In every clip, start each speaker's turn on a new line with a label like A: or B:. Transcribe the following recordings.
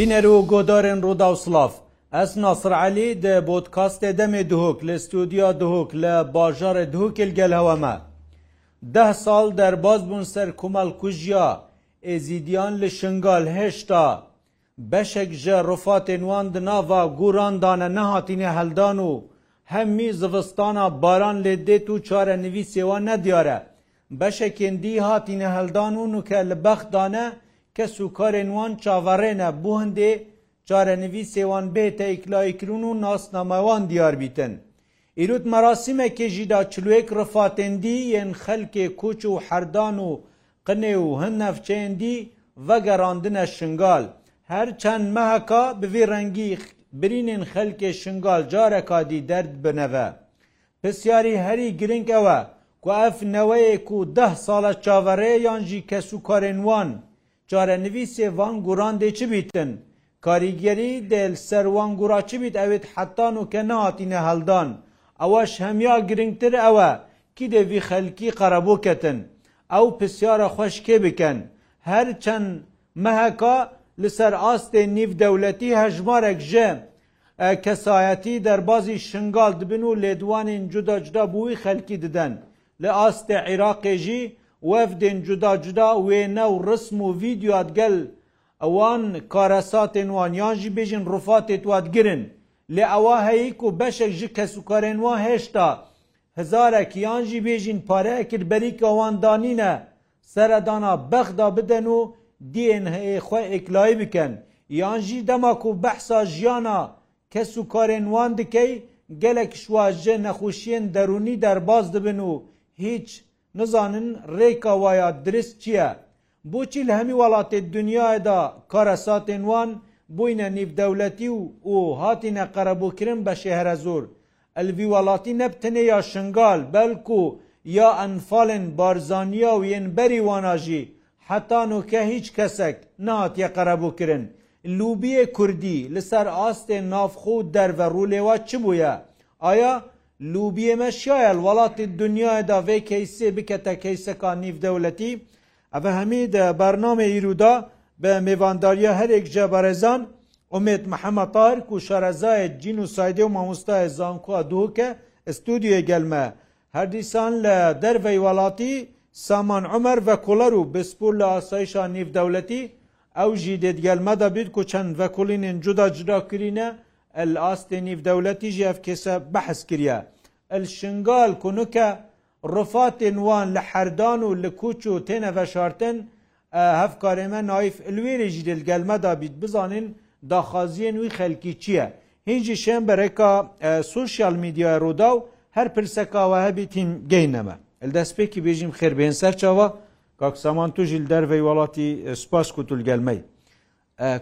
A: بینەرۆ گۆدارن ڕوودا و سلااف ئەس ناسرعلی د بۆتکاستێ دەمێ دهۆک لە ستودیا دهۆک لە باژارە دهۆکل گەل هەوەمە ده ساڵ دەرباز بوون سەر کومەل کوژیا ئێزیدیان لە شنگال هێشتا بەشێک ژە ڕفاتێن وان دناوا گوراندانە نەهاتینە هەلدان و هەممی زوستانە باران لێ دێت و چارە نوویسێوان نەدیارە بەشێکێندی هاتینە هەلدان و نوکە لە بەخدانە کە سوکارێن وان چاوەڕێنە بۆ هەندێ چارەنوی سێوان بێتە ئیکلایکرون و ناسنامەوان دیار بیتن. ئیرود مەراسیمەکێ ژیدا چلوێک ڕفاتێندی یەن خەلکێ کوچ و حەردان و قنێ و هەن نەفچێندی vegeraandine şingal her çend meheka bi vê rengî birînên xelkê şingal careka dî derd bineve Pisyarî herî giring ew e ku ev neweyê ku deh sala çaverê yan jî kesûkarên wan çarenivîsê van guran dê çi bîtin karîgerî del ser wan gura çi bît ew ê hetan û ke nehatîne heldan eweş hemya giringtir ew e kî dê vî xelkî qerebûketin ew pisyara xweş kê bikin her çend meheka li ser astê nîv dewletî hejmarek ji kesayetî derbazî şingal dibin û lêdwanên cuda cuda bûî xelkî didin li astê Iraqê jî وەفدێن جوداجدا وێنە و ڕسم و ڤیددیات گەل ئەوان کارەساتێن وانیان ژی بێژن ڕفاتێت وات گرن لێ ئەوە هەیەک و بەشێک ji کەسوکارێن وا هێشتا هزارەکییان ژی بێژین پارەیەکرد بەریکەواندانینە سەردانا بەخدا بدەن و دیێن هەیە خۆ ئیکلای بکەن یان ژی دەماک و بەحسا ژیانە کەس و کارێن وان دکەی گەلێک شواژە نەخوشیێن دەرونی دەرباز دەبن و هیچ نزانن ڕێکا وایە درست چییە؟ بۆچی لە هەمی وڵاتێ دنیادا کارەساتێن وان بووینە نیڤدەولەتی و ئۆ هاتیە قەرەبووکردن بە شێهرە زۆر، ئەلوی وڵاتی نەبتنێ یا شنگال بەلکو یا ئەنفالن بارزانیا و یەنبەری واناژی حتان و کە هیچ کەسێک نهاتیە قەرەبووکردن. لوبیە کوردی لەسەر ئاستێ نافخۆ دەرڤە ڕوولێوە چ بووە؟ ئایا لوبیێمەشیایە وڵاتی دنیادا vê کەیسێ بکەتە کەیسەکان نیڤدەولەتی ئەە هەمی دە بەرنامە ئیرودا بە مێوانداریە هەرێک جە بەرەزان ئومێت محەمەتار و شەرەزایە جین و سایدێ و مامۆستای زانکووا دووکە ئستودیوێ گەلمە هەردیسان لە دەرڤەی وڵاتی سامان عمر ve koler û bispûr li asayişa nîvdewletî ew jî dêdgelme da bîr ku çend vekolînên cuda cuda kirîne ئەلاستێ نیفدەولەتی ژێف کێسە بەحس کریە ئەل شنگال کوونکە ڕفاتێن وان لە حەردان و لە کوچ و تێنە بەشارتن هەفکارێمە نایف لێرێژی دلگەلمەدا بیت بزانین داخوازیێن وی خەلکی چییە؟ هینجی شێن بەرێکا سوسیال میدیای ڕوودا و هەر پرسەکاوە هەبیین گەینەمە. دەستپێکی بێژیم خێربێن سەرچاوە کاکسامان توژیل دەرەی وڵاتی سپاس و تولگەلمەی.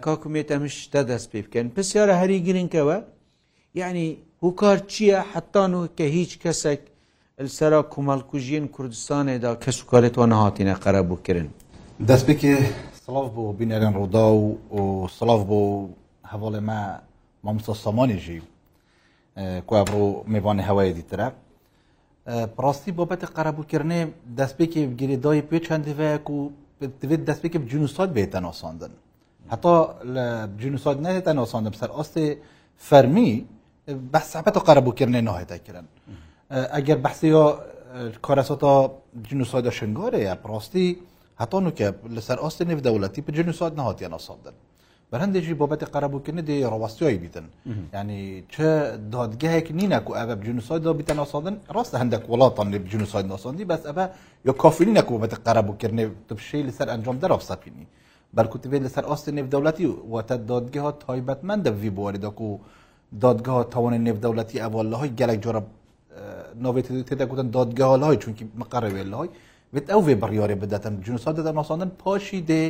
A: کاکومێت ئەمشتە دەست پێ بکەن پرسیارە هەری گرنگەوە یعنی هوکار چییە حتان و کە هیچ کەسێک سەرا کومەڵکوژین کوردستانێدا کەس وکارێتەوە نەهاتینە قەرە بووکردن
B: دەست پێکێ سڵاف بۆ بینەرێن ڕوودا و سڵاف بۆ هەواڵێ مە مامسە سامانێژی کوڕۆ میوانێ هەوایە دیترە پڕاستی بۆبەتە قەرەبووکردێ دەستپێکی گرێدای پێ چندێک و دەستپێکی جنووسات بێتە ناساندن حتى الجنوساد نهت أنا وصلنا بسر أصلي فرمي بحث حبت قرب وكرنا نهت أكرن أجر بحثي کارساتا جنوساد شنگاره یا براستی حتی نو که لسر آست نف دولتی به جنوساد نهاتی نصاب دن بر هنده جی بابت قربو کنه دی رواستی هایی بیتن یعنی چه دادگه هک نینه که اوه بجنوساد دا بیتن آسادن راست هندک ولاتان بجنوساد ناساندی بس اوه یا کافی نینه که بابت قربو کرنه تبشه لسر انجام در آفسا پینی بەرکوتبێت لەسەر ئاستی نێودەوڵەتی وتە دادگەها تایبەتمەندە وی بۆوەریداک و دادگەها تاوانی نێودەوڵەتی ئەوە لەهای گەلک جۆرە نوێت تێدەگوتن دادگەها لای چونکی مقەڕێوێ لای بێت ئەو وێ بڕیارێ بدەن جنوسا دەدە ناساندن پاشی دێ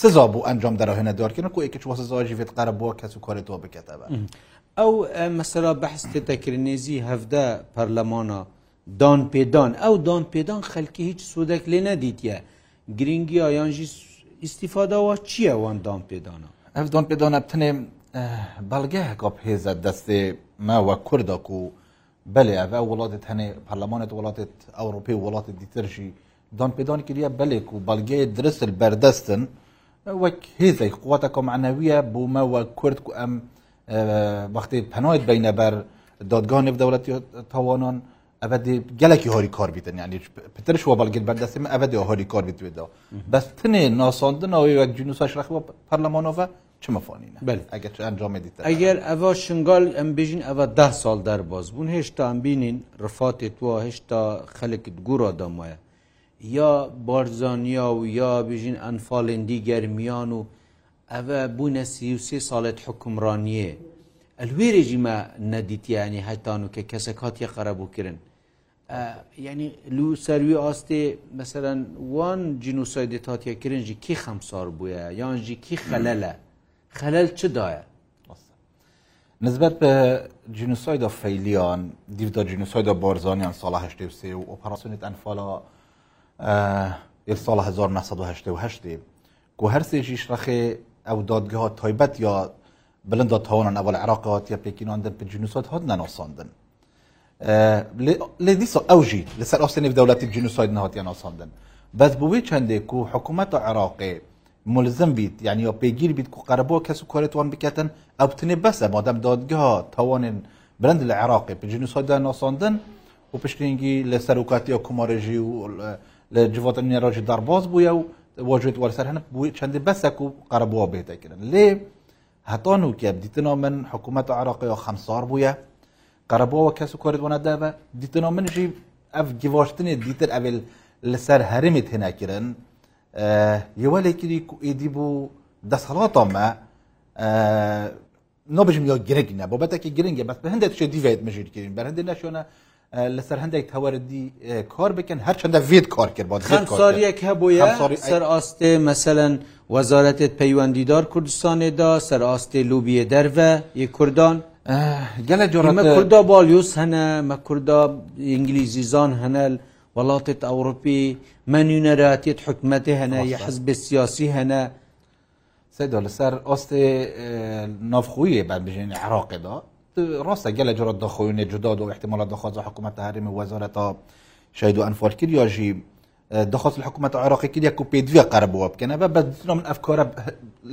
B: سزا بوو ئەنجام دەراهێنە دارکردن و ێکە چوە سزاژی بێت قەرە بۆ کەس و کارێتەوە بکەتەوە
A: ئەو مەسەرا بەحست تێتەکردێزی هەفتە پەرلەمانە دان پێدان ئەو دان پێدان خەلکی هیچ سوودێک لێ نەدیتە گرنگی ئایانژی ئیسیفاداوە چییە ئەوان دام پێدانە
B: ئەف دۆن پێدانە بتنێ بەڵگەهەکە پێزە دەستێ ماوە کوردەک و بەێ ئەە وڵاتت هەنێ پەرلەمانێت وڵاتت ئەوروپی وڵاتی دیترژی دان پێدانی کردە بەلێک و بەڵگەی درست بەردەستن وەک هێزەی قوواتە کۆمعنەویە بوومەوە کورد و ئەم وەختی پەنایت بینەبەر دادگانێ دەوڵەتی تاوانان ئەە gelekî horî kar bitin yani pitir şu balgil berdesê min evê horî kar bit da bes tinê nasandin ew wek cnûsa şrex parlaman ve çi mifanîne
A: encamê dît Eger eva şingal em bêjin eva deh sal derbaz bûn hêşta em bînîn rifatê tu hêşta xelek gura damaye ya barzaniya û ya bêjin enfalên dîger miyan û ev bûne sîsê salet hukumraniye Elwê rejîme nedîtiye yani hetan û ke kesek hatiye qerebûkirin. یعنی لو سەروی ئاستێ مەسەرەن وان جینوسایدی هاتیە کرنجی کی خەمسار بووە یانجی کی خەلەلە خەلەل چ دایە
B: نسبت به جینوسایدا فەیلیان دیودا جینوسایدا بارزانیان ساڵە هشتێ سێ و ئۆپەراسیونیت ئەنفالا ئێ ساڵە 1970 و هەر سێژیش رەخێ ئەو دادگەها تایبەت یا بلندا تاوانان ئەوەل عراقات یا پێکیناندن بە جینوسات هات نەناساندن لە دیسە ئەوژی لەسەر ئەوستێنی دەوڵەتی جنوساید نهاتیان ئاساندن بەس بووی چندێک و حکوومەت و عراقی ملزم بیت یعنی یا پێگیر بیت و قەرەبەوە کەس و کۆرێتوان بکەن ئەوتنێ بەسە مادەم دادگەها تاوانێن برند لە عراقی پێ جنوسایدا ناساندن و پشتنگی لە سەرکاتی و کومارێژی و لە جواتە نێراژی دەرباز بووە و واژێت وەرسەر هەن بووی چندی بەسەک و قەرەبەوە بێتەکردن لێ هەتان و کە دیتنا من حکوومەت و عراقی یا خەمسار بووە قەرەبەوە کەس و کردوانە دابە دیتنەوە منشی ئەف گیواشتنێت دیتر ئەێ لەسەر هەرمێت هێناکردن یوەلێکی ئیدی بوو دەسەڵاتەمە نبژم یا گرنگە بۆ بەتێکی گرنگگە بەس هەندێک شێ دیێت مژیرکردین بە هەندێک نشۆنە لەسەر هەندێک تەوەردی کار بکەن هەرچەندە ڤێت کار
A: کرد بۆ خەمساریەک هەبووە سەر ئاستێ مەسەن وەزارەتێت پەیوەندیدار کوردستانێدا سەر ئاستێ لوبیە دەرە یە کوردان gele cürete Kurda balyus hene me Kurda İngilizîzan henel welatet Ewropî men yûneratiyet hikmetê hene ya hizbê siyasî hene Seda
B: li ser astê navxuyê bedbijên Iraqê da ڕاستە گەلە جۆرە دەخۆینێ جدا و احتمالە دەخواز حکوومەت هەرمی وەزارەتە شید و ئەنفۆلکرد یاژی دەخواست حکوومەت عراقیکی یەک و پێدوێ قەربووە بکەنە بە بە من ئەفکارە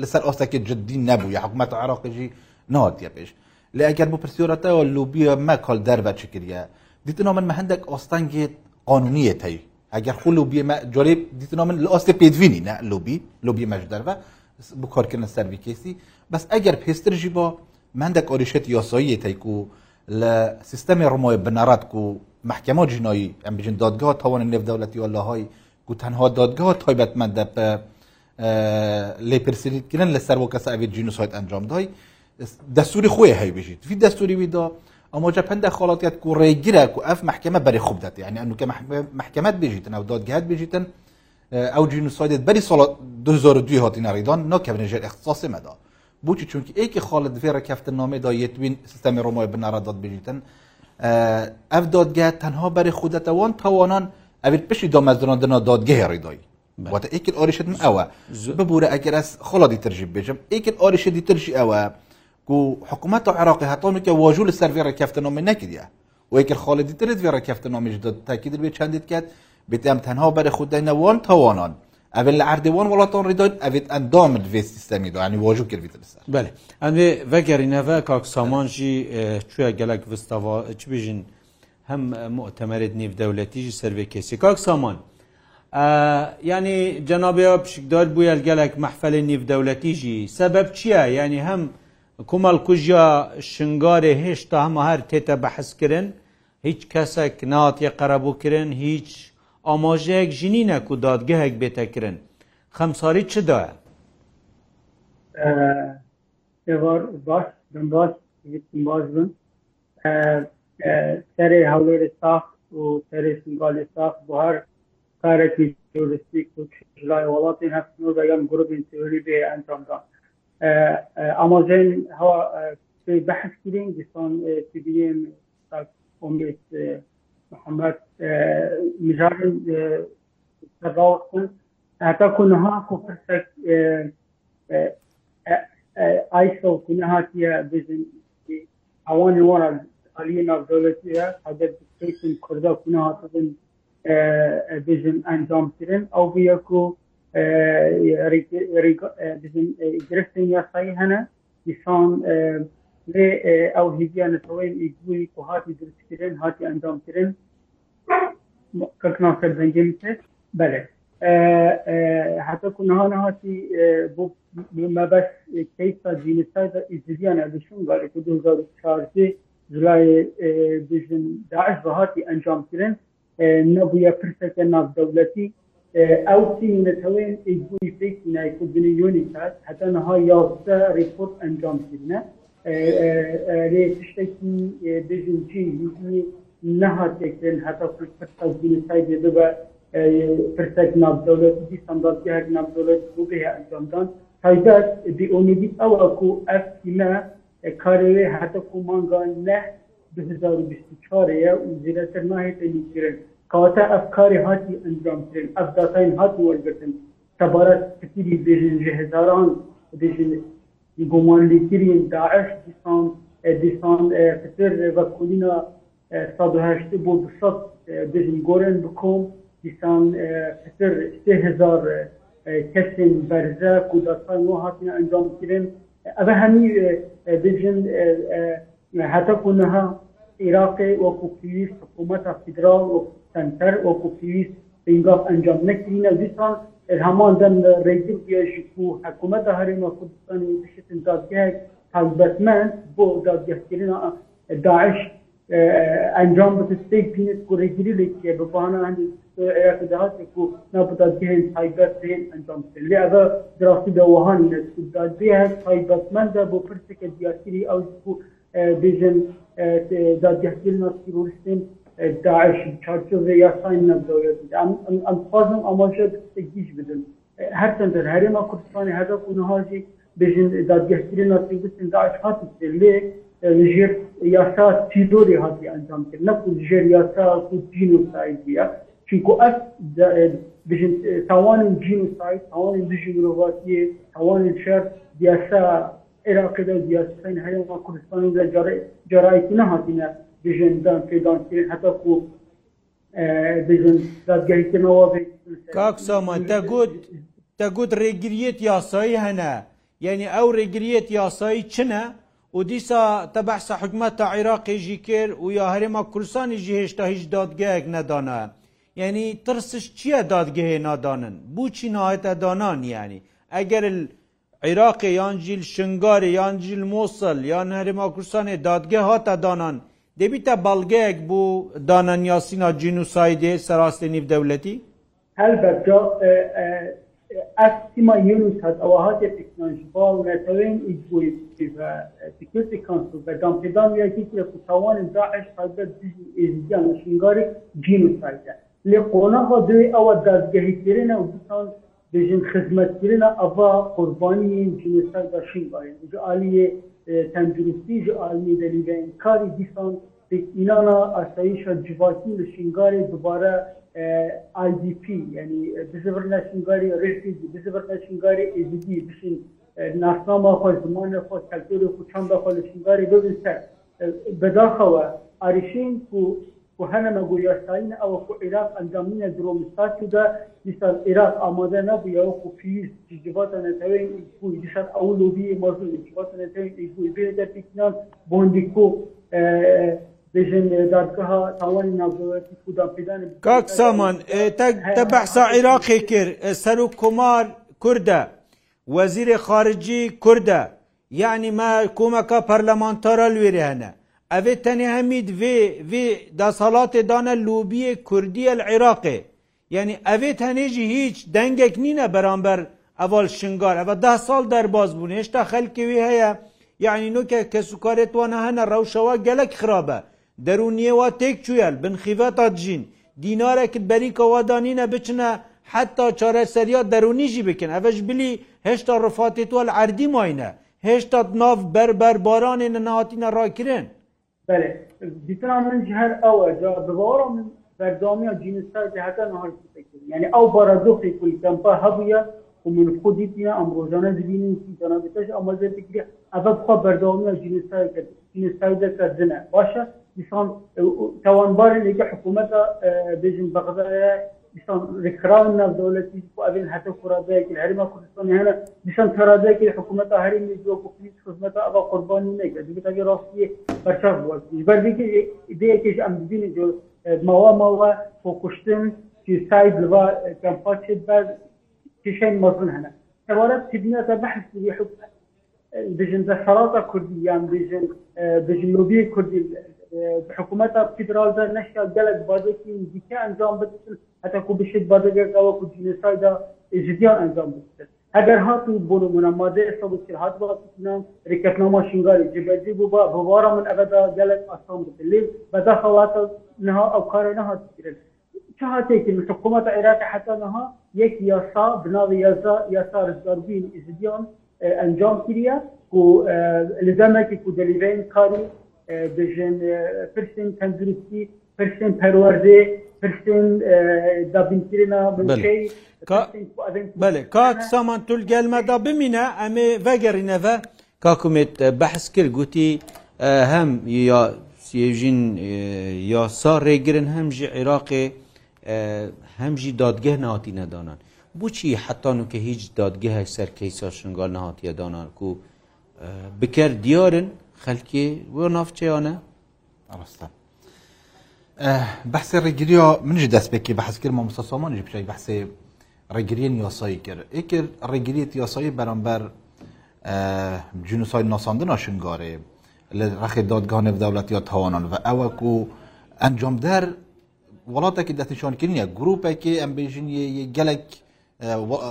B: لەسەر ئاستەکە جددی نەبوو یا حکوومەت عراقیژی نهاتیە پێش لە ئەگەر بۆ پرسیۆرەتەوە لوبیە مەکۆل دەربە چ کردە دیتنەوە من مە هەندێک ئۆستانگێت قانونیە تەوی ئەگەر خو لوبیە جۆرە دیتنەوە من لە ئۆستی پێدوینی نە لوبی لوبی مەش دەرە بکۆکردن سەروی کێسی بەس ئەگەر پێسترژی بۆ مندەك ئۆریشێت یۆسۆیە تیکو لە سیستەمی ڕمۆی بنەڕات و محکەمە جنۆی ئەم بژین دادگا تاوان نێودەوڵەتی وەلاهای و تەنها دادگا تایبەتمەندە لێپرسیدکردن لەسەر و کەسە ئەوێت جینوسایت ئەنجام دای دەستوری خۆی هەی بژیت فی دەستوری ویدا ئەمۆجا پندە خڵاتیت و ڕێگیرە و ئەف محکمە بەری خوب دەات یعنی ئەنوکە محکمت بێژیتن ئەو دادگەات بێژیتن ئەو جینوسایدت بەری ساڵ 2002 هاتیە ڕیدان ناکەبنژێر اختصاسی مەدا بچی چونکی ئێکی خاڵت دوێرە کەفتن نامێدا یتوین سیستەمی ڕۆمای بناڕداد بێژیتن ئەف دادگە تەنها بەری خودەتەوان تاوانان ئەوێت پشی دامەزراندنا دادگەهێ ڕیدایی واتە ئیکن ئاریشتن ئەوە ببوورە ئەگەر ئەس خڵاتی ترژی بێژم ئیکن ئاریشە دی ترژی ئەوە کو حکومت و عراقی هاتون که واجول سر وی رکفت نامه نکردیه و یک خالدی ترد وی رکفت نامه داد تاکید به چندید کرد بیتم تنها بر خود نوان توانان اول اردوان ولاتان ریداد اوید اندام الوی سیستمی دا یعنی واجو کرد بیتر سر بله
A: ان وی وگرینه و کاک سامان جی چویا گلک وستاوا چی بیجین هم مؤتمرت نیو دولتی جی سر وی کسی کاک سامان یعنی جنابی ها پشکدار بویا گلک محفل نیو دولتی جی سبب چیه یعنی هم کومەڵ کوژیا شنگارێ هێشتا هەمە هەر تێتە بەحەسکردن هیچ کەسێک ناتیە قەرەبووکردن هیچ ئاماژەیەک ژینینە و دادگەهێک بێتەکردن خەمساری چدایە
C: باش بن سەرێ هەولێ ساخت و سەرێ سنگالی ساخت بۆ هەر کارێکی تۆریستی و لای وڵاتی هەفتن و دەگەم گروپین تئوری بێ ئەنجامدان امازون ها بحث کردیم دستان تبیم امید محمد مجال تضاوت کن حتی کنها کفرسک ایسا کنها تیا بزن اوان وارا علینا دولتی ها حضرت دکتوری کن کرده کنها تبن بزن انجام کردن او بیاکو bizim Giresun yasayı hene insan ve ev hizyan tavayim icbuyi ku hati dürüstkirin, hati endamkirin kakna serbencemize bele. حتى كنا هنا هاتي بو ما بس كيف جينيستا دا ازديان ادشون قال كو 2014 جولاي بجن داعش بهاتي انجام كرن نبويا فرسة ناف دولتي ئەو سیمونەتەوەن ئیبووی فیک نایکوبنیۆنی کات هەتا نەها یاستە ریپۆرت ئەنجام کردنە لێ تشتێکی بژین چی هیچنی نەهاتێکن هەتا پرسەبینسای دێ بە پرسەك نابدەوڵەت دیسەنداتی هەر نابدەوڵەت بووبێ ئەنجامدان تایدات بیئۆمیدی ئەو ئەکو ئەفیمە کارێ هەتا کومانگان نە 2024 و زیرەتر ناهێت ئەلیکرن کەواتە ئەف کاری هاتی ئەنجامترین ئەف داتاین هاتی وەرگتن تەبارەت کتیری بێژن ژ هزاران دژن گومانلیترین داعش دیسان دیسان فتر و کولینا سادهشت بۆ دسەد دژن گۆرن بکۆم دیسان فتر سێ هزار کەسین بەرزە و داستان و هاتیە ئەنجامکردن ئەە هەمی دژن هەتە کوونەها عراقی وەکو پێویست حکوومەتە فیدرال وەکو سنتر وەکو پێویست بنگاف ئەنجام نکردینە دیسان هەمان دەن ڕێزم پێشی و حکوومەتە هەرێمە کوردستان و شتن دادگەک حەزبەتمەند بۆ دادگەهکردن داعش ئەنجام بتستەی پینت و ڕێگیری لێکێ ببانە هەندی عێراق دەهاتێک و ناپدادگەهێن تایبەت پێن ئەنجام کرد لێ ئەە دراستی دەوەهانی نەسودادگێ هەست تایبەتمەندە بۆ پرسێکە دیاسیری ئەو و بێژن دادگەهکردن تیرۆریستین داعش çarçove yasayla devlet. Em xwazim amaje gîj bidin. Her tendir herêma Kurdistanê hedef û nihajî bêjin dadgehtirê nasî bisin daş hat lê jêr yasa tîdorê hatî encam kir ne ku jêr yasa ku cîn û saydiya. Çünkü ev bêjin tawanên cîn û sayid tawanên dijî mirovatiye tawanên şer yasa Iraqê de yasayên herêma Kurdistanê de cerayî nehatîne. بژێندان پێدانکردن هەتا کو
A: دادگەریتەوە کاک سامان دەگوت دەگوت ڕێگریت یاسایی هەنە یعنی ئەو ڕێگریت یاسایی چنە؟ و دیسا تە بەحسە حکومەتە عێراقیێژی کرد و یا هەرێمە کورسانیژی هێشتا هیچ دادگەیەک نەدانە یعنی ترسش چییە دادگەهێ نادانن بچی نایەتە دانان یعنی ئەگەر عێراقی یانجیل شنگاری یانجیل مۆسل یان هەرێما کورسانی دادگە هاتە دانان دەبیتە بەڵگەیەک بوو دانەنیاسینا جینوسایدێ سەڕاستی
C: نیڤدەولەتی هەلبەتدا اما يونس هاد او هاد تكنولوجي با ونتوين ايجوي في سكيورتي كونسل ده قام تدام يا كيك لكتوان داعش هاد ديجي ايجيان وشنغاري جينوسايد لقونا هاد او دازگهي كرنا وبسان ديجن خدمت كرنا ابا قرباني جينوسايد شنغاري جو عليه تندرستی جو علمی دلیل انکاری دیسان به اینانا آسایش و جواتی لشنگاری دوباره IDP یعنی بزبر نشنگاری ریفیجی بزبر نشنگاری ایزیدی بشین ناسنامه خود زمان خود کلتور خود چند خود لشنگاری ببین سر بداخوه آریشین که و هەنەمە گوریاشتاینە ئەوە خو عێراق ئەندامینە درۆمستاد دا دیسان عێراق ئامادە نبوویەوە خو فیز جیباتە نەتەوەین بووی دیشان ئەو لوبی مەزوو جیباتە نەتەوەین بووی بێ دەپیکنان بۆندیکۆ
A: کاک سامان تە بەحسا عێراقی کرد سەر و کمار کووردە وەزیری خارجی کووردە یعنی مە کومەکە پەرلەمانتارە لێرێ هەنە ئەێ تەنێ هەمید vê دەسەڵاتێ دانە لوبیە کوردیە لە عێراقێ یعنی ئەێ هەنێژی هیچ دەنگێک نینە بەرامبەر ئەڤال شنگار ئەە ده ساڵ دەرباز بوون هێشتا خەلکوێ هەیە یعنی نوکە کە سوکارێتوانە هەنە ڕەوشەوە گەلک خراپە دەرونیەوە تێک چویل بنخیڤەتا جین دینارێکت بەریکەوادانینە بچنە حتا چارەسەریا دەرونیژی بکن ئەڤش بلی هێشتا ڕفاتێتوە لە عردی ماینە هێشتا ناف بەربەر بارانێنە نهاتینە ڕاکردن
C: بله دیتنا من جهر او جا دوباره من بردامیا جینستا جهتا نهار فکر یعنی او بارادوخی کل کمپا هبویا و من خودی تینا ام روزانه زبینی سی جانا بیتاش اما زد بکری اول خواه بردامیا جینستا کرد جینستا در کردنه باشه مثال توانبار لیگه حکومت بجن بغداد ذكراون الناس دولتي وابين حتى قرابيك الهرم كردستان هنا نشان ترابيك الحكومة هرم يجوا كوكيس خدمة أبا قرباني نيك دي بتاعي راسية برشاف بوز يجبر ديك ديك إيش أم دين جو موا موا فوكشتن في سايد لبا كان فاتشد بعد كشين مظن هنا تبارك تبنى بحث بحب بجن شراطة كردية يعني بجن بجن لوبي كردي حكومة فيدرال نشأ قلق بادكي ديكا انجام بدتن حتاکو بشید بادەگەر ئەوەکو جینسایدا جدیان ئەنجام بکرد ئەگەر هاتو بۆ نمونە مادە ئێستا بکر هات بەڵام ڕکەتناما شنگاری جبەجی بوو بە بەوارە من ئەبدا گەلک ئاسان بکرد لێ بەدا خەڵاتە نها ئەو کارە نەهات کرد چه هاتێکی حکوومەت عێراق حتاها یەک یاسا بناوی یاسا یاسا ڕزگاربین ئزدیان ئەنجام کریە و لەزەمەکی کو دەلیبین کاری دژێن پرسین تەندروستی پرسین پەروەردێ Filistin
A: dabintirina şey Belê kak saman tul gelme da bimîne em ê vegerîne ve kakumêt behs kir gotî hem ya siyêjin yasa rêgirin hem jî Iraqê hem jî dadgeh nehatîne danan. بچی حتان و کە هیچ دادگەهە سەر کەیسا شنگال نهاتیە دانان و بکرد دیارن خەلکی و نافچەیانە ئەڕستە.
B: بەحسی ڕێگیریۆ منش دەستپێکی بە حەزکرد مە مستەسۆمانی پیش بەحسێ ڕێگرین یاسایی کرد ئیکر ڕێگریت یاسایی بەرامبەر جنوسای ناساندنا شنگارێ لە ڕخی دادگانە دەوڵەتی یا تاوانان و ئەوەکو ئەنجام دەر وڵاتێکی دەتیشانکردنیە گرروپێکی ئەمبێژینیە گەلک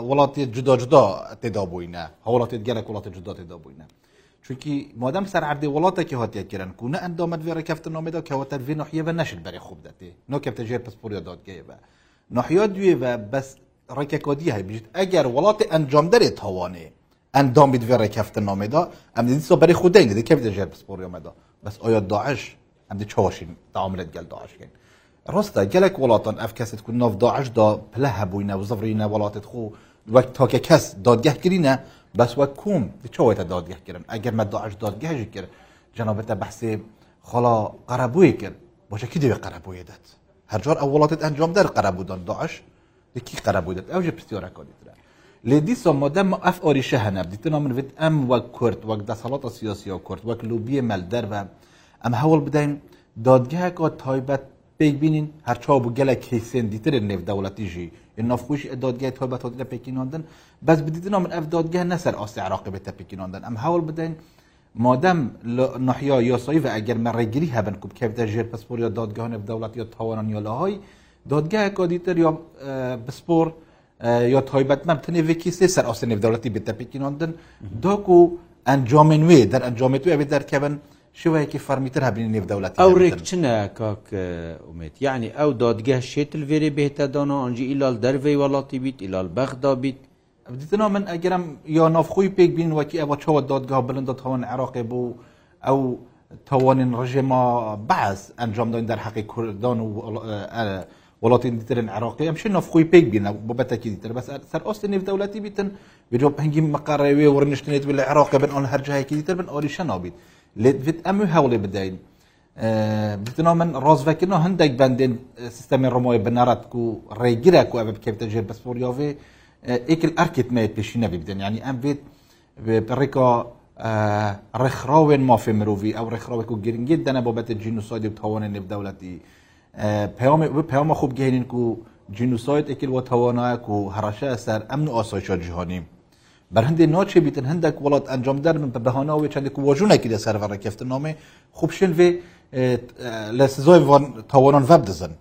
B: وڵاتی جدا جدا تێدا بووینە هەوڵاتی گەلک وڵاتی جدا تێدا بووینە چونکی مادەم سەر عردی وڵاتێکی هاتیەکردن و نە ئەندامەت وێرە کەفتن نامێدا کەواتەر وێ نحیەوە نەشت بەری خوب دەێ نۆکەفتە ژێر پسپۆریە دادگەیەوە نحیا دوێوە بەس ڕێکەکۆدی هەبیژت ئەگەر وڵاتی ئەنجام دەرێت تاوانێ ئەندام بیت وێرە کەفتن نامێدا ئەم دیسا بەری خودەنگ دی کەفتە ژێر پسپۆریۆمەدا بەس ئایا داعش ئەم دی چاوەشین دامرێت گەل داعشکەین ڕاستە گەلک وڵاتان ئەف کەست کو ناف داعشدا پلە هەبووینە و زڕینە وڵاتت خۆ وەک تاکە کەس دادگەهکرینە بس وكوم بتشويت داد يحكرن اگر ما داعش داد يحكر جنابته بحثي خلا قربوي كر باشه كي دي قربوي دات هر جار اولاتت انجام در قربو دان داعش دكي قربوي دات اوجه بسيارة كانت را لدي سما دم اف اري شهنب ديتنا من فيت ام و كرد وك دسالات سياسي و كرد وك لوبي ملدر و ام هول بدين دادگه که تایبت پێک بینین هەرچاو بوو گەلە کەیسێن دیترن نێودەوڵەتیژی نفخوش دادگای تۆ بە تۆ لە پێکینۆندن بەس بدیتنەوە من ئەف دادگە نەسەر ئاسی عراقی بێتە پێکینۆندن ئەم هەوڵ بدەین مادەم نحیا یاسایی و ئەگەر مە ڕێگیری هەبن کوب کەوتە ژێر پسپۆر یا دادگەهان دەوڵەت یا تاوانان یالاهای دادگایە کادیتر یا بسپۆر یا تایبەتمەم تنێوێکی سێ سەر ئاسی نێودەوڵەتی بێتە پێکینۆندن داکو ئەنجامێن وێ دەر ئەنجامێت وێ دەرکەبن شێوەیەکی فەرمیتر هەبین نێودەوڵەت
A: ئەو ڕێکچنە کاکومێت یعنی ئەو دادگە شێتل وێرێ بێتە دانا ئەنج ئیلال دەرەی وڵاتی بیت ئیلال بەخدا
B: بیت دیتنا من ئەگەرم یا نافخۆی پێک بین وەکی ئەوە چەوە دادگا بلندە تاوان عراقی بوو ئەو تەوانین ڕژێما بەس ئەنجامدان دەرحەقی کوردان و وڵاتی دیترن عراقی ئەم شێ نافخۆی پێک بینە بەبەتەکی دیتر بەس سەر ئاستی نێودەوڵەتی بیتن بجۆ هەنگی مەقاڕێوێ وەرنشتێت لە عراقە بن ئەو هەرجایەکی دیتر بن ئۆریشە نابیت لێت ئەم هەوڵێ بدەین بتنا من ڕازڤکردن هەندێک بەندێن سیستەمی ڕمۆی بنەڕەت و ڕێگیرە و ئەمە بکەوتە ژێر بەسپۆریاێ ئیکل ئەرکتمەیە پێشی نەبی بدەن ینی ئەم بێت ڕێکا ڕێکخراوێن مافێ مرۆڤی ئەو ڕێکخراوێک و گرنگیت دەنە بۆ بەتە جینوسادی و تاوانە نێبدەوڵەتی پەیامە خوب گەێنین و جینوسایت ئیکل وە تاوانایە و هەڕەشە سەر ئەمن و ئاسایشە جیهانیم بەرهندی ناچێ بیتن هەندێک وڵات ئەنجام دەرمن بە بەهانەوەی چندێک وەژونێکی لە سەرەرە کەفتنامێ خوبشن وێ لە سزۆی تاوانان وەب دزن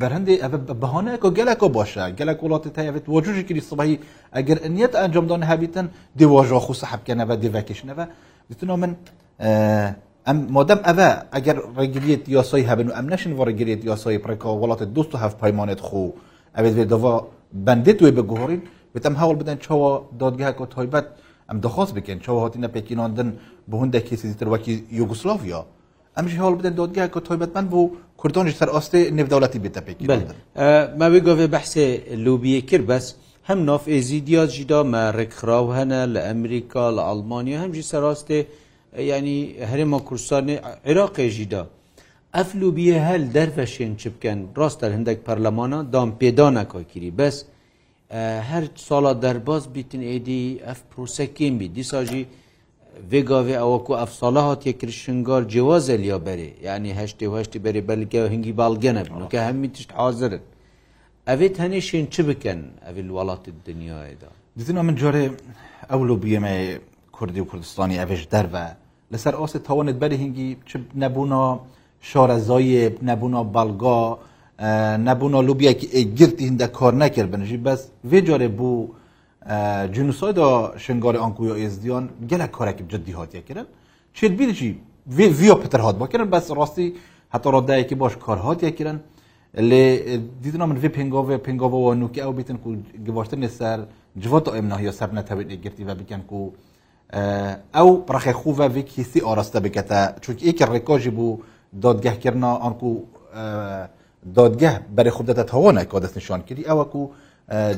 B: بەرهندی ئەە بەهانەیەکە گەلەکە باشە گەلک وڵاتی تایەوێت وەجوژێکی سبایی ئەگەر ئەنیەت ئەنجامدان هەبیتن دیواژۆ خو سەحبکەنەوە دیڤکیشنەوە بتنەوە من ئەم مادەم ئەە ئەگەر ڕێگریت یاسایی هەبن و ئەم نشن وەڕگرێت یاسایی پڕێکەوە وڵاتی دو هەف پەیمانێت خو ئەوێت بێ دەوا بندێت وێ بگۆڕین وتم هەوڵ بدەن چەوە دادگاکە تایبەت ئەم دەخواست بکەن چەوە هاتیە پێکیناندن بە هەندێکی زیتر وەکی یوگوسلاڤیا ئەمش هەوڵ بدەن دادگای کە تایبەتمەند بۆ کوردۆنیش سەر ئاستی نێودەوڵەتی بێتە پێکی
A: ماوێ گۆێ بەحسێ لوبیە کرد بەس هەم ناف ئێزیدیا ژیدامە ڕێکخراو هەنە لە ئەمریکا لە ئەلمانیا هەمژی سەراستێ ینی هەرێمە کوردستانی عێراقی ژیدا ئەف لوبیە هەل دەرفەشێن چ بکەن ڕاستە هەندێک پەرلەمانە دام پێدا نەکۆکیری بەس her sala derbas bitin êdî ev prosekên bî dîsa jî vêgavê ew ku ev sala hatiye kir şingar cewazeliya ya berê yani heştê heştê berê belge hingî balgene ke hemî tişt hazirin evê tenê şên çi bikin evê welatê dinyayê da
B: dizin min carê
A: ew
B: lobiyemê Kurdî û Kurdistanî evê ji derve li ser asê tawanet berê hingî çi nebûna şarezayê nebûna balga نەبوون لوبیە گرتی هندە کار نەکردبنژی بەس vê carê بوو جنوسایدا شنگاری ئەکوی ئێزدیان gelek karekî ciddi hatiye kirin çêbîrî vîyo pitir hat bakirin bes rastî heta radayekî baş kar hatiye kirin lê dîdina min vê pengavê pengava nûkê ew bîtin ku gibaştinê ser civata em nahiya ser netewê girtî ve bikin ku ew rexexû ve vê kîsî araste bikete çûk êkir rêkajî bû dadgehkirina an ku دادگه برای خود دادت هوانه که دست نشان کردی او کو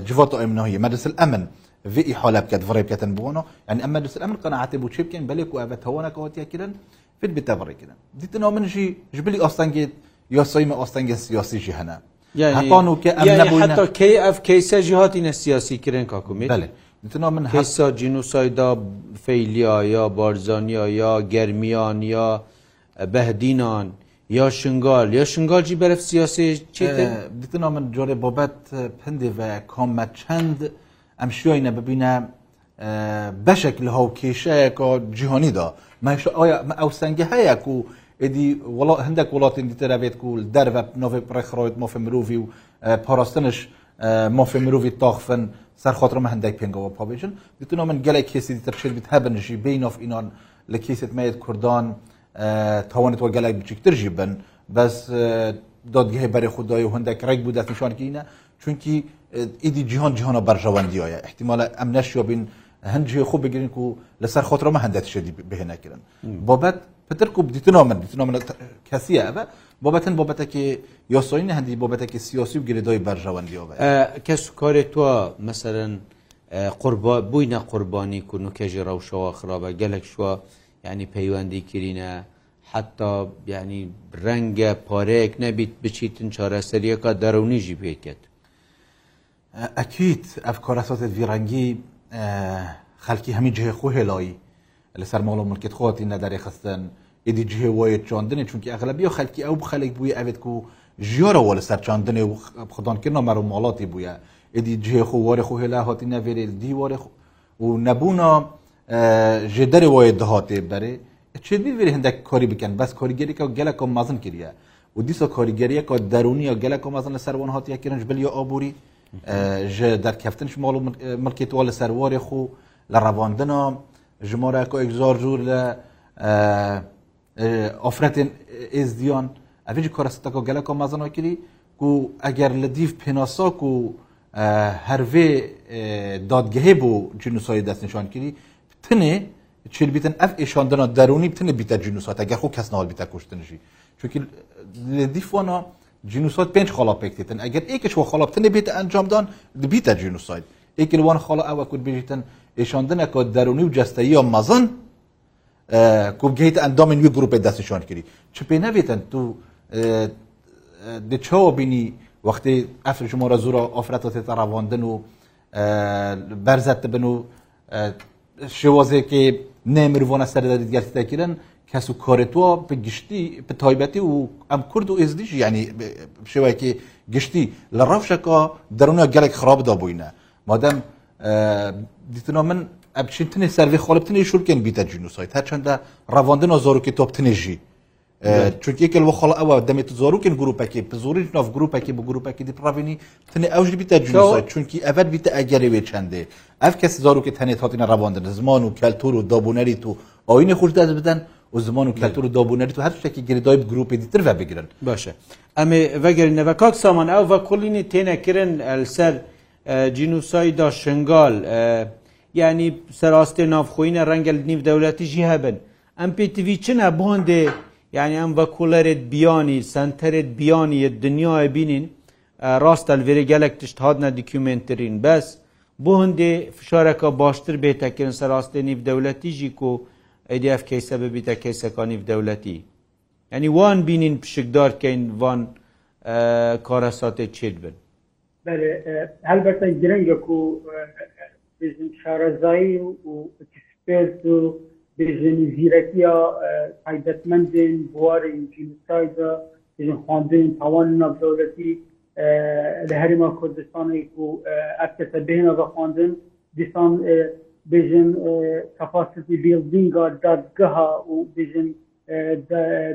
B: جوات امناهی مدرسه الامن في حاله بكت فري بكتن بونا يعني اما دوس الامر قناعتي بو تشيبكن بالك وابت هونا كوتيا كيرن في البيت بري كيرن ديت انه من شي جبلي اوستانجي يا صيما اوستانجي سياسي جي هنا يعني
A: حطانو كامن يعني بوينا حتى كي اف كيسا جهات ان
B: سياسي
A: كيرن كاكوميت بله ديت انه من كيسا جينوسايدا فيليا يا بارزانيا يا جرميان يا بهدينان یا شنگال یا شنگال جی برف سیاسی چی
B: دیتنا من جاره بابت پنده و کامت چند امشیاینه ببینه بشکل ها و کیشه که جهانی دا مش آیا او سنگه هیا که ادی ولا هندک ولات دیتر بیت کول در و نوف پرخروید ماف مروفی و پاراستنش ماف مروفی تاخفن سر خاطر ما هندک پینگا و پابیشن دیتنا من گلک کسی دیتر شد بیت هبنشی بین اف اینان لکیست مید کردان تەوانێتەوە گەلای بچیکترژی بن بەس دادگەهی بەری خوددای و هەندێک ڕێک بوو دەفیشانکەینە چونکی ئیدی جیهان جیهانە بەرژەوەندیایە احتیمالە ئەم نەشیۆ بین هەندژێ خۆ بگرین و لەسەر خۆترەمە هەندێک شێدی بهێنەکردن بابەت پترک و دیتنۆ من دیتنۆ من کەسیە ئەە بابەتن بابەتێکی یۆسۆین هەندی بابەتێکی سیۆسی و گرێدای بەرژەوەندیەوە
A: کەس کارێک تۆ مەسەرن قوربا بووینە قوربانی کون و کێژی ڕەوشەوە خراپە گەلێک شووە ینی پەیوەندی کرینە حتا ینی ڕەنگە پارەیەک نەبیت بچیتن چارەسەریەکە دەرەونیژی پێکرد
B: ئەکییت ئەف کۆرەسەت ڤیرەنگی خەلکی هەمی جێ خۆ هێلایی لەسەر ماڵ و ملکت خۆتی نەدارێ خستن ئیدی جێ وایە چۆندنێ چونکی ئەغلبی و خەلکی ئەو خەلێک بووی ئەوێت و ژۆرەوە لەسەر چاندنێ و خدانکردن مەرو ماڵاتی بووە ئیدی جێ خۆ وارێ خۆ هێلا هاتی نەێرێ دیوارێ و نەبوونا ji derê wayê dihatê berê çêdî vê hindek korî bikin bes korîgerîka gelek kom mazin kiriye û dîsa korîgeriye ka derûniya gelek kom mazin li ser wan hatiye kirin ji biliya aborî ji derkeftin ji mal milkê wa li ser warê xû li revandina ji mareka egzar zûr li ofretên êzdiyan evê jî koresteka gelek kom mazina kirî ku eger li dîv pênasa ku hervê dadgehê bû cî nusayî destnîşan kirî تنê çil bitin ev êşandina deronî tine bîte cînûsa te gexo kes nal bîte koştin jî. Çûkî lê dîfwana cînûsat pênc xala pektin. Eger êkiş wa xala tinê bête encamdan dibîte cînûsayt. Êkil wan xala ew ku bêjîtin êşandineka deronî û cesteyiya mezin ku gehêt endamên wî grupê destîşan kirî. Çi pê nevêtin tu di çawa bînî وەختی ئەفر ژمۆرە زورە ئۆفرەتە تێتە ڕاواندن و بەرزەت بن و شێوازێکی نێمرۆە سەردا دیگەرتەکردن کەس و کۆرێتوە گشتی تایبەتی و ئەم کورد و ئێزدیش ینی شێوەیەکی گشتی لە ڕەوشەکە دەروونە گەلێک خراپدا بووینە مادەم دیتنەوە من ئەبچین تنی سەروی خۆڵبتنی شورکن بیتە جنوسایت هەرچەندە ڕەواندنە زۆرکی تۆپتنێژی چونکی لە خڵ ئەوە دەمێت زۆرکن گروپەکە زۆری ناف گروپەکە بە گروپەکە دیڕاوینی تنێ ئەوش بیتە جو چونکی ئەبەت بیتە ئەگەرەوێ چندێ ئەف کەس زۆرکی تەنێت هاتیە ڕواندن زمان و کەلتور و دابوونەریت و ئەوینە خوشدا بدەن و زمان و کەلتور و دابوونەریت و هەر شتێکی گردای گروپی دیتر بە بگرن
A: باشە ئەمێ بەگەرینەوە کاک سامان ئەو بە کلینی تێنەکردن سەر جینوسایدا شنگال یعنی سەراستێ نافخۆینە ڕەنگەل نیف دەولەتی ژی هەبن ئەم پێتیوی چنە بۆندێ یعنی ئەم بە کوولەرێت بیانی سنتەرێت بیانیە دنیاە بینین ڕاستە لێری گەلک تشت هاادە دیکومنترین بەس بۆ هەندێ فشارەکە باشتر بێتەکردن سەراستێنی دەولەتیژی و ئەDF کەیسە ببیتە کەیسەکانی دەولەتی ینی وان بینین پشکدارکەین وان کارەساتێ چێت بن
C: هەلبەتە گرنگە و شارەزایی و پێ و بژنی زیرەکیە تایبەتمەندین بوارین جینسایدا بژن خواندن تاوان نەبدەورەتی لە هەرما کوردستانی و ئەکتەسە بهێنە بە خواندن دیسان بژن کەپاستی بیلدینگا دادگەها و بژن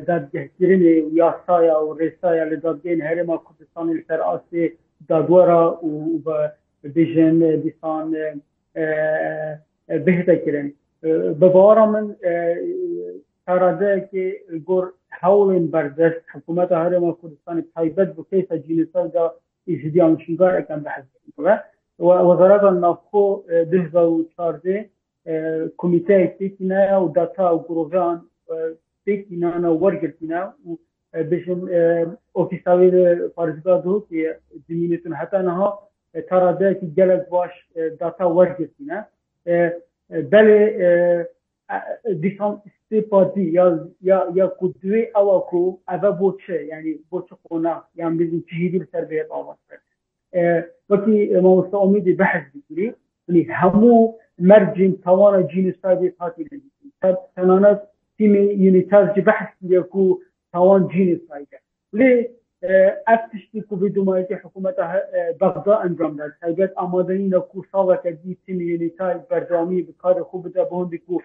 C: دادگەهکردنی و یاسایە و ڕێسایە لە دادگەین هەرێما کوردستانی لەسەر ئاسی دادوەرە و بژن دیسان بهتەکردن بەبارا من تاراادەیەکی گۆر هەوڵێن بەردەست حکوومەت هەرێمە کوردستانی تایبەت بکەیتە جینسەدا ئیژدیان شنگارەکەم بەحزبە وەزارەتان نافخۆ دهزە و چاردێ کمیتەیە تێکینە و داتا و گرۆژان تێکینانە وەرگرتینە و بژم ئۆفیساوی پارزگا دو زمینتون هەتانەها تاراادەیەکی گەلک باش داتا وەرگرتینە بله دیسان استفادی یا یا یا قدوی او کو او بوچه یعنی بوچه قونا یعنی بیزن چهیدی بسر بهت آواز کرد وکی موستا امیدی بحث بکنی یعنی همو مرجم توان جین استادی تاتی لدی تنانت تیم یونیتاز جی بحث بکنی کو توان جین استادی لی ev tiştî ku vê dumayetê hikûmeta bexda endram der helbet amadenîna ku salveke dî timî yênîta berdramî bi karê xû bide bi hondî ku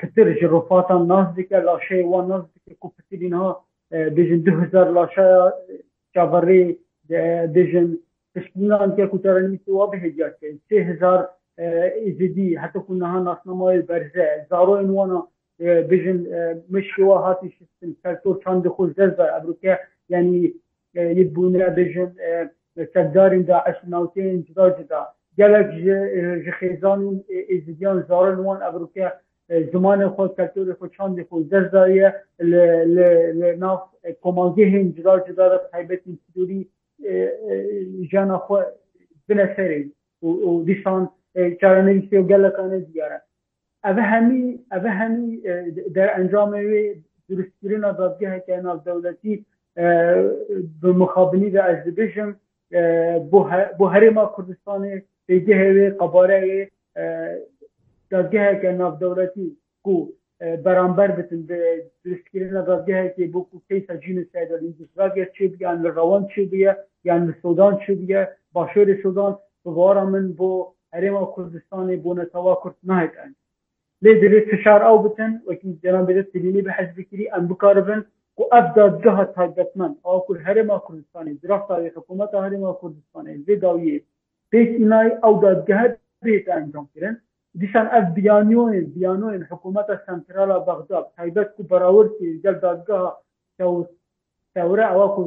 C: pitir ji rofatan naz dike laşeyê wan naz dike ku pitirîn ha bêjin du hezar laşeya çavarê bêjin piştînan ke ku terenîsî wa bihêca ke sê hezar êzidî heta ku niha nasnamayê berze zaroyên wana bêjin mişkê wa hatî şistin sertor çandê xû zezber ebroke yani یک بوون را بژن سەردارین دا ئەشناوتین جدا جدا gelek ji xêzan û êzidiyan zarin wan Evropya zimanê xwe kulturê xwe çandê xwe derzaye li nav komandehên cida cida de taybetên sûrî jana xwe bine serê û dîsan çarenivîsê û gelekane diyare Ev hemî ev hemî der encamê wê durustkirina dadgeheke nav dewletî bi mixabinî de ez dibêjim بۆ هەرێما کوردستانê پێگەهێوێ قەبارەیە دادگەهەکە ناودەوڵەتی کو بەرامبەر بتن درستکردە دادگەهەکێ بۆ کوکەیسە جین سەدەلیندوسراگە چێ یان لە ڕەوان چێ بە یان لە سودان چێ بە باشۆری سودان بوارە من بۆ هەرێما کوردستانی بۆ نەتەوا کورت نایەکەن لێ درێت فشار ئەو بتن وەکی جەران بێت سلینی بە حەزبکری ئەم بکاربن و ئەفدا جهها تایبەتمەند ئاکو هەرێما کوردستانی درافتا حکوومەت هەرێما کوردستانی زێداویە پێچینای ئەو دادگەهت بێت ئەنجامکردن دیسان ئەف بیانیۆن بیانۆن حکوومەتە سنترالا بەغدا تایبەت و بەراوردی گەل دادگەها تەورە ئەوکو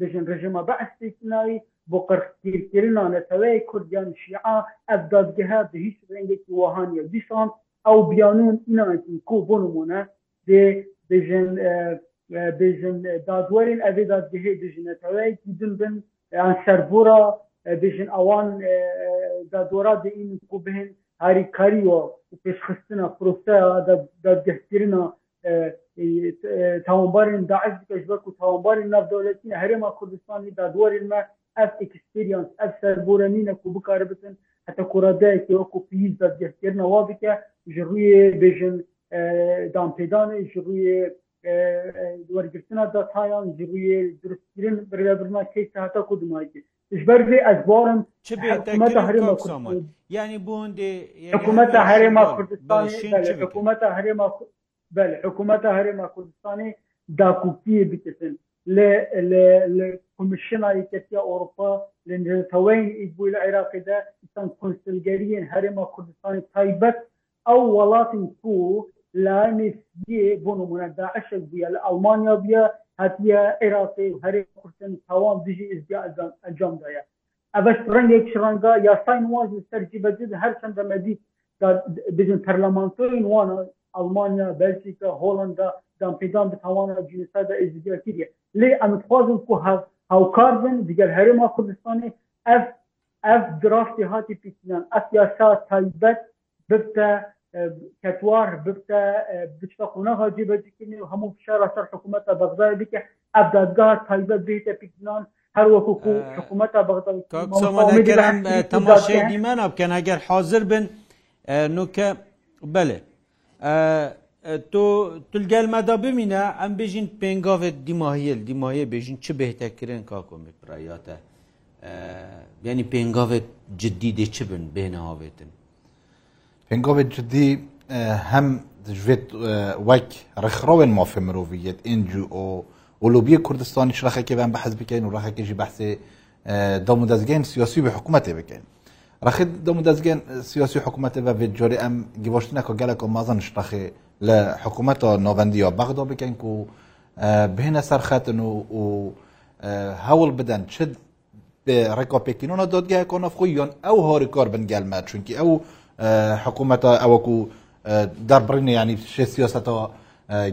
C: دژن ڕژمە بە ئەستێکناوی بۆ قڕگیرکردنا نەتەوەی کوردیان شیعە ئەف دادگەها بە هیچ رەنگێکی وهانیە دیسان ئەو بیانون ئیناکی کو بۆ نمونە دێ دژن بژن دادوەرین ئەێ دادگەهێ دژنەتەوەیکی دن بن یان سەربورە بژن ئەوان دادۆرا دئین کو بهێن هاریکاریوە و پێشخستنە پرۆسە دادگەهترە تاوانبارین داعش بکەشبک و تاوانبارین نافدەولەتی هەرێما کوردستانی دادوەرین مە ئەف ئکسپریانس ئەف سەربورە نینە و بکار بتن حتا کوڕدایکی وەکو پێویست دادگەهترنەوە بکە ژڕویێ بژن دامپێدانە ژڕویە وەرگرتنا دەتایان ژڕویە درستگیرن برێبرما کەی هاتا کودمماکی ژبەرێ ئەزبارم
A: ینی بۆندێ حکوومەتە هەرێما
C: کوردستانحکوومەتە هەرێما بەل حکوومەتە هەرێما کوردستانی داکوپیە بتسن komisyonayı kesiye Avrupa Lendirtavayn İdbul Irak'da İslam Konsilgeriyen Harima Kurdistan Taybet ev velatin ku لەێ بۆ نمونە داعشک بووە لە ئەلمانیا بە هەتیە عێراقی و هەرێ کوردن تاوان دژی ئزجا ئەنجامدایە ئەش ڕنگێک شڕەنگا یاسای وازی سەرجی بەجد هەرچەندە مەدی بجن پەرلەمانتۆی وانە ئەلمانیا بەلسیکە هۆڵندا دامپیدان بتوانە جنسادا ئزجاکیە لێ ئەمخوازم کو هاوکار بن دیگەر هەرێما کوردستانی ئەف ئەف درافتی هاتی پیسنان ئەف یاسا تایبەت بتە کەوار ببتە بچە قونەها جێبەجکردنی و هەموو فشارە سەر حکوومەتە بەغزای بکە ئەبدادگار تایبەت بێتە پیکدنان هەر وەکو حکوومەتە بەغزەکەم تەماشای دیمانە بکەن ئەگەر حاضر بن نوکە بەێ تۆ تولگەلمەدا ببینە ئەم بێژین پێنگاوێت دیماهیل دیمایە بێژین چ بهتەکردن کاکۆمی پرایاتە ینی پێنگاوێت جددی دێ چ بن بێنەهاوێتن پێنگۆێت جدی هەم دەژێت وەک ڕخڕۆێن مافێ مرۆڤیت ئنج ئۆ ولوبیە کوردستانی شرخەکە بەم بەحز بکەین و ڕخەکەژی بەحسێ دەم و دەستگەین سیاسی بە حکوومەتێ بکەین. ڕخی دەم و دەستگەن سیاسی حکوومەتە بە بێجۆری ئەم گیبشتنەکە گەلەکە مازان شتەخێ لە حکوومەتە نۆڤندیە بەغدا بکەین و بهێنە سەر خەتن و هەوڵ بدەن چ ڕێکۆپێکینەوە دادگایە کۆنەفخۆی یۆن ئەو هۆری کار بنگەلمە چونکی ئەو حکوومەتە ئەوەکو دەربڕینە ینی شێ سیۆستەوە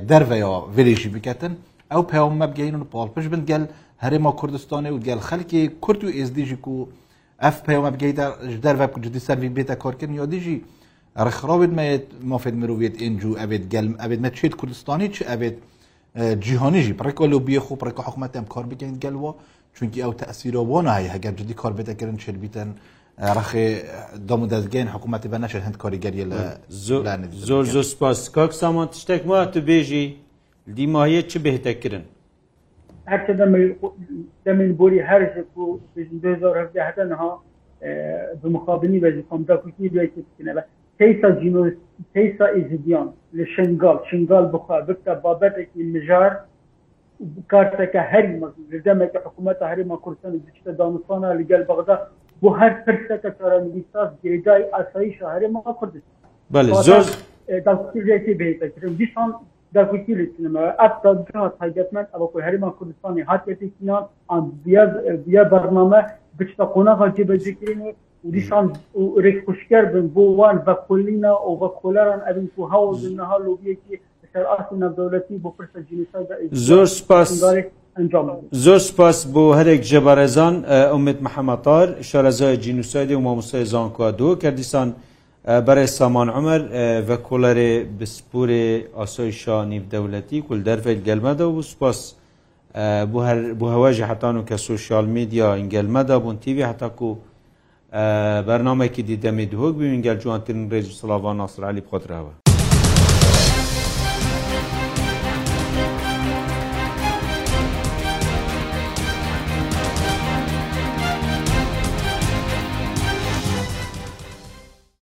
C: دەرەوە وێریشی بکەتن ئەو پەیوەمە بگەین و پۆڵپش بن گەل هەرێمە کوردستانی و گەل خەلکی کورت و ئێزدیژی و ئەف پەیوەمە بگەیدا دەرە جدی سەروی بێتە کۆرکردن یا دیژی ڕخراوێت مەێت مافێت مرروێت ئنجو ئەوێت گەلم ئەوێت مە چێت کوردستانی چ ئەوێت جیهانیژی پڕێکۆل و بیەخ و پڕێکە حکوومەتەم کار بگەین گەلوە چونکی ئەو تەسیرۆ بۆ نایە هەگەر جدی کار بێتەکردن چێبیتەن ڕخی دەم و دەستگەین حکوومەتی بە نەشە هەند کۆریگەریە لە زۆر زۆر سپاس کاک سامان تشتێک وە تو بێژی دیمایە چ بهتەکردن حتى دم دم البوري هرجك في 2017 انها بمقابلني بازي كومتا كوكي بلاي تسكن لا تيسا جينو تيسا ازديان لشنغال شنغال بخا بكتا بابتك المجار كارتك هري ما لدمك حكومتها هري ما كرسان بجتا دانستانا لقال بغداد بۆ هەر پرسەکە چارەنویساز جێگای ئاسایی شارێ ما کوردستان بله زۆر دەکردێتی بێتکردم دیشان دەکوتی لێتنمە ئەتا جات حەجەتمەند ئەوە کوی هەریمان کوردستانی هاتێتینا بیا بەرنامە بچتە قۆناغا جێبەجێکردنی دیشان ڕێکخشکر بن بۆ وان بە کلینا و بە کۆلەران ئەبن و هاوزنها لۆبیەکی سەر ئاسی نەدەولەتی بۆ پرسە جینسا زۆر سپاس زۆر سپاس بۆ هەرێک جەبارێزان ئەومێت محەمەتار شارەزای جینوسایدی و مامۆسای زانکوادو کردستان بەرەی سامان عمر بە کۆلەرێ بسپورێ ئاسۆی شانیف دەولەتی کول دەرفێت گەلمەدە و سپاس بۆ هەواژی حتان و کە سوسیال میدیا ئینگەلمەدا بوون تیوی هەتاکو بەرنمێکی دیدەمی دهۆک بینگەل جوانترین ڕێژ سلاوان ناسرعلی بخۆتراوە